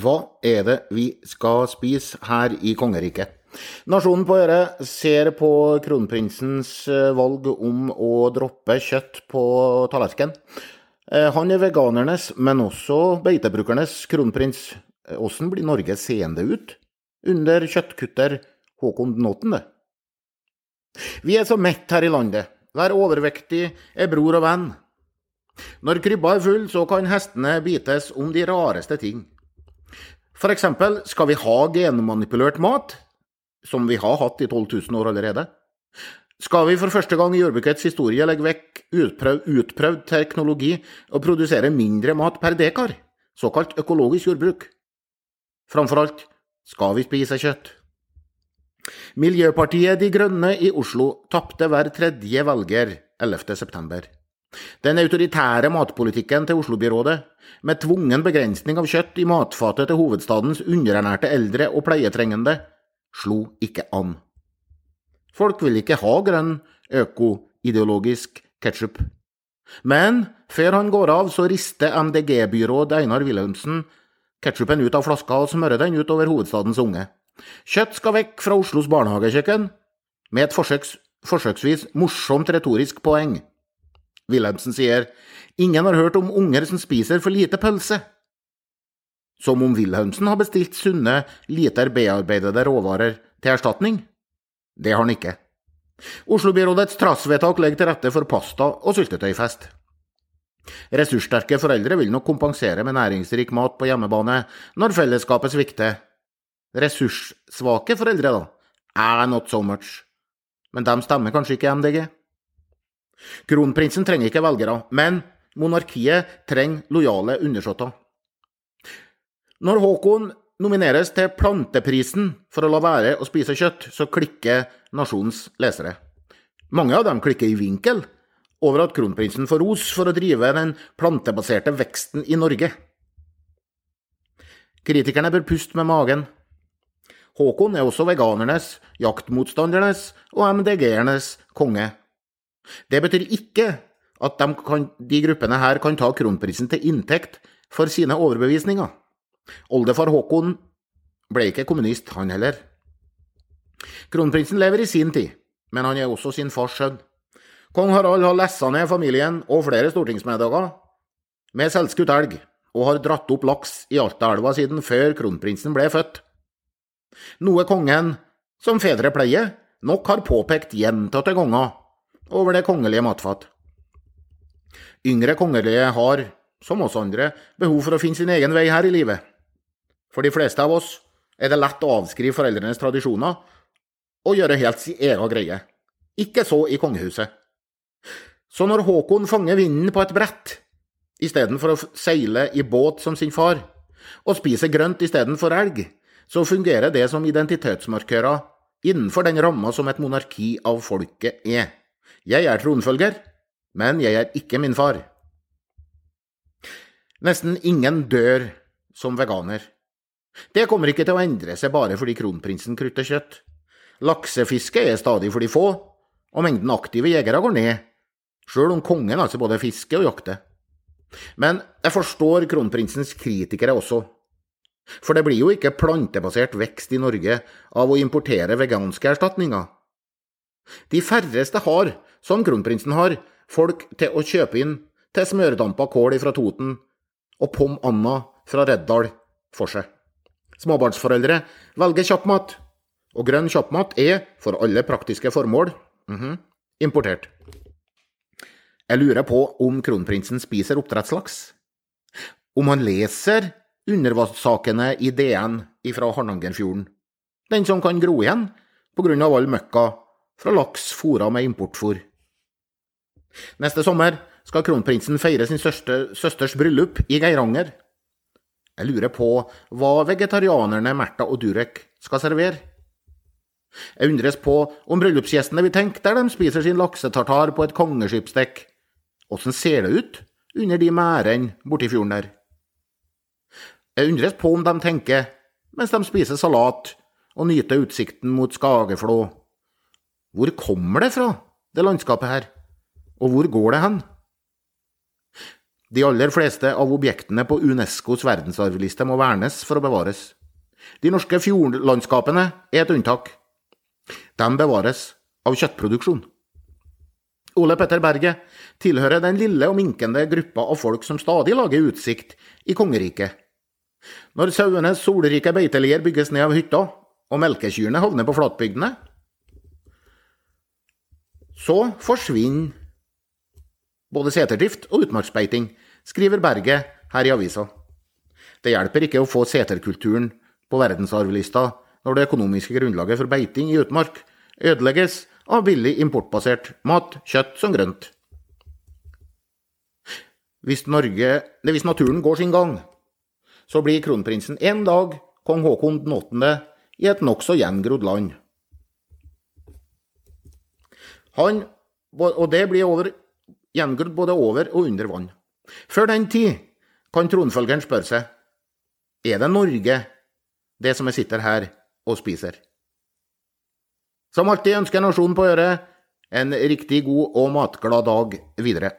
Hva er det vi skal spise her i kongeriket? Nasjonen på Øre ser på kronprinsens eh, valg om å droppe kjøtt på tallerkenen. Eh, Han er veganernes, men også beitebrukernes kronprins. Åssen blir Norge seende ut under kjøttkutter Håkon den det? Vi er så mett her i landet. Hver overvektig er bror og venn. Når krybba er full, så kan hestene bites om de rareste ting. For eksempel, skal vi ha genmanipulert mat, som vi har hatt i 12 000 år allerede? Skal vi for første gang i jordbrukets historie legge vekk utprøvd, utprøvd teknologi og produsere mindre mat per dekar, såkalt økologisk jordbruk? Framfor alt, skal vi spise kjøtt? Miljøpartiet De Grønne i Oslo tapte hver tredje velger 11. Den autoritære matpolitikken til Oslo-byrådet, med tvungen begrensning av kjøtt i matfatet til hovedstadens underernærte eldre og pleietrengende, slo ikke an. Folk vil ikke ha grønn, øko-ideologisk ketsjup. Men før han går av, så rister MDG-byråd Einar Wilhelmsen ketsjupen ut av flaska og smører den utover hovedstadens unge. Kjøtt skal vekk fra Oslos barnehagekjøkken, med et forsøks, forsøksvis morsomt retorisk poeng. Wilhelmsen sier ingen har hørt om unger som spiser for lite pølse. Som om Wilhelmsen har bestilt sunne, lite bearbeidede råvarer til erstatning? Det har han ikke. Oslo-byrådets trassvedtak legger til rette for pasta og syltetøyfest. Ressurssterke foreldre vil nok kompensere med næringsrik mat på hjemmebane når fellesskapet svikter. Ressurssvake foreldre, da? Eh, not so much. Men de stemmer kanskje ikke MDG? Kronprinsen trenger ikke velgere, men monarkiet trenger lojale undersåtter. Når Håkon nomineres til Planteprisen for å la være å spise kjøtt, så klikker nasjonens lesere. Mange av dem klikker i vinkel over at kronprinsen får ros for å drive den plantebaserte veksten i Norge. Kritikerne bør puste med magen. Håkon er også veganernes, jaktmotstandernes og MDG-ernes konge. Det betyr ikke at de, kan, de gruppene her kan ta kronprisen til inntekt for sine overbevisninger. Oldefar Håkon ble ikke kommunist, han heller. Kronprinsen lever i sin tid, men han er også sin fars sønn. Kong Harald har lessa ned familien og flere stortingsmiddager med selvskutt elg, og har dratt opp laks i Altaelva siden før kronprinsen ble født. Noe kongen, som fedre pleier, nok har påpekt gjentatte ganger over det kongelige matfat. Yngre kongelige har, som oss andre, behov for å finne sin egen vei her i livet. For de fleste av oss er det lett å avskrive foreldrenes tradisjoner og gjøre helt sin egen greie. Ikke så i kongehuset. Så når Håkon fanger vinden på et brett, istedenfor å seile i båt som sin far, og spiser grønt istedenfor elg, så fungerer det som identitetsmarkører innenfor den ramma som et monarki av folket er. Jeg er tronfølger, men jeg er ikke min far. Nesten ingen dør som veganer. Det kommer ikke til å endre seg bare fordi kronprinsen krutter kjøtt. Laksefiske er stadig for de få, og mengden aktive jegere går ned, sjøl om kongen altså både fisker og jakter. Men jeg forstår kronprinsens kritikere også. For det blir jo ikke plantebasert vekst i Norge av å importere veganske erstatninger. De færreste har, som kronprinsen har, folk til å kjøpe inn til smøredampa kål fra Toten og pom Anna fra Reddal for seg. Småbarnsforeldre velger kjappmat, og grønn kjappmat er, for alle praktiske formål, mhm, importert. Jeg lurer på om kronprinsen spiser oppdrettslaks? Om han leser undervannssakene i DN fra Hardangerfjorden? Den som kan gro igjen på grunn av all møkka fra laks fôra med importfôr. Neste sommer skal kronprinsen feire sin største, søsters bryllup i Geiranger. Jeg lurer på hva vegetarianerne Märtha og Durek skal servere. Jeg undres på om bryllupsgjestene vil tenke der de spiser sin laksetartar på et kongeskipsdekk. Åssen ser det ut under de merdene borti fjorden der? Jeg undres på om de tenker, mens de spiser salat og nyter utsikten mot Skageflå. Hvor kommer det fra, det landskapet her? Og hvor går det hen? De aller fleste av objektene på Unescos verdensarvliste må vernes for å bevares. De norske fjordlandskapene er et unntak. De bevares av kjøttproduksjon. Ole Petter Berget tilhører den lille og minkende gruppa av folk som stadig lager utsikt i kongeriket. Når sauenes solrike beitelier bygges ned av hytta, og melkekyrne havner på flatbygdene, så forsvinner både seterdrift og utmarksbeiting, skriver Berget her i avisa. Det hjelper ikke å få seterkulturen på verdensarvlista når det økonomiske grunnlaget for beiting i utmark ødelegges av billig importbasert mat, kjøtt som grønt. Hvis, Norge, hvis naturen går sin gang, så blir kronprinsen en dag kong Haakon 8. i et nokså gjengrodd land. Han, og det blir over, gjengrodd både over og under vann. Før den tid kan tronfølgeren spørre seg er det Norge, det som jeg sitter her og spiser. Som alltid ønsker nasjonen på øret en riktig god og matglad dag videre.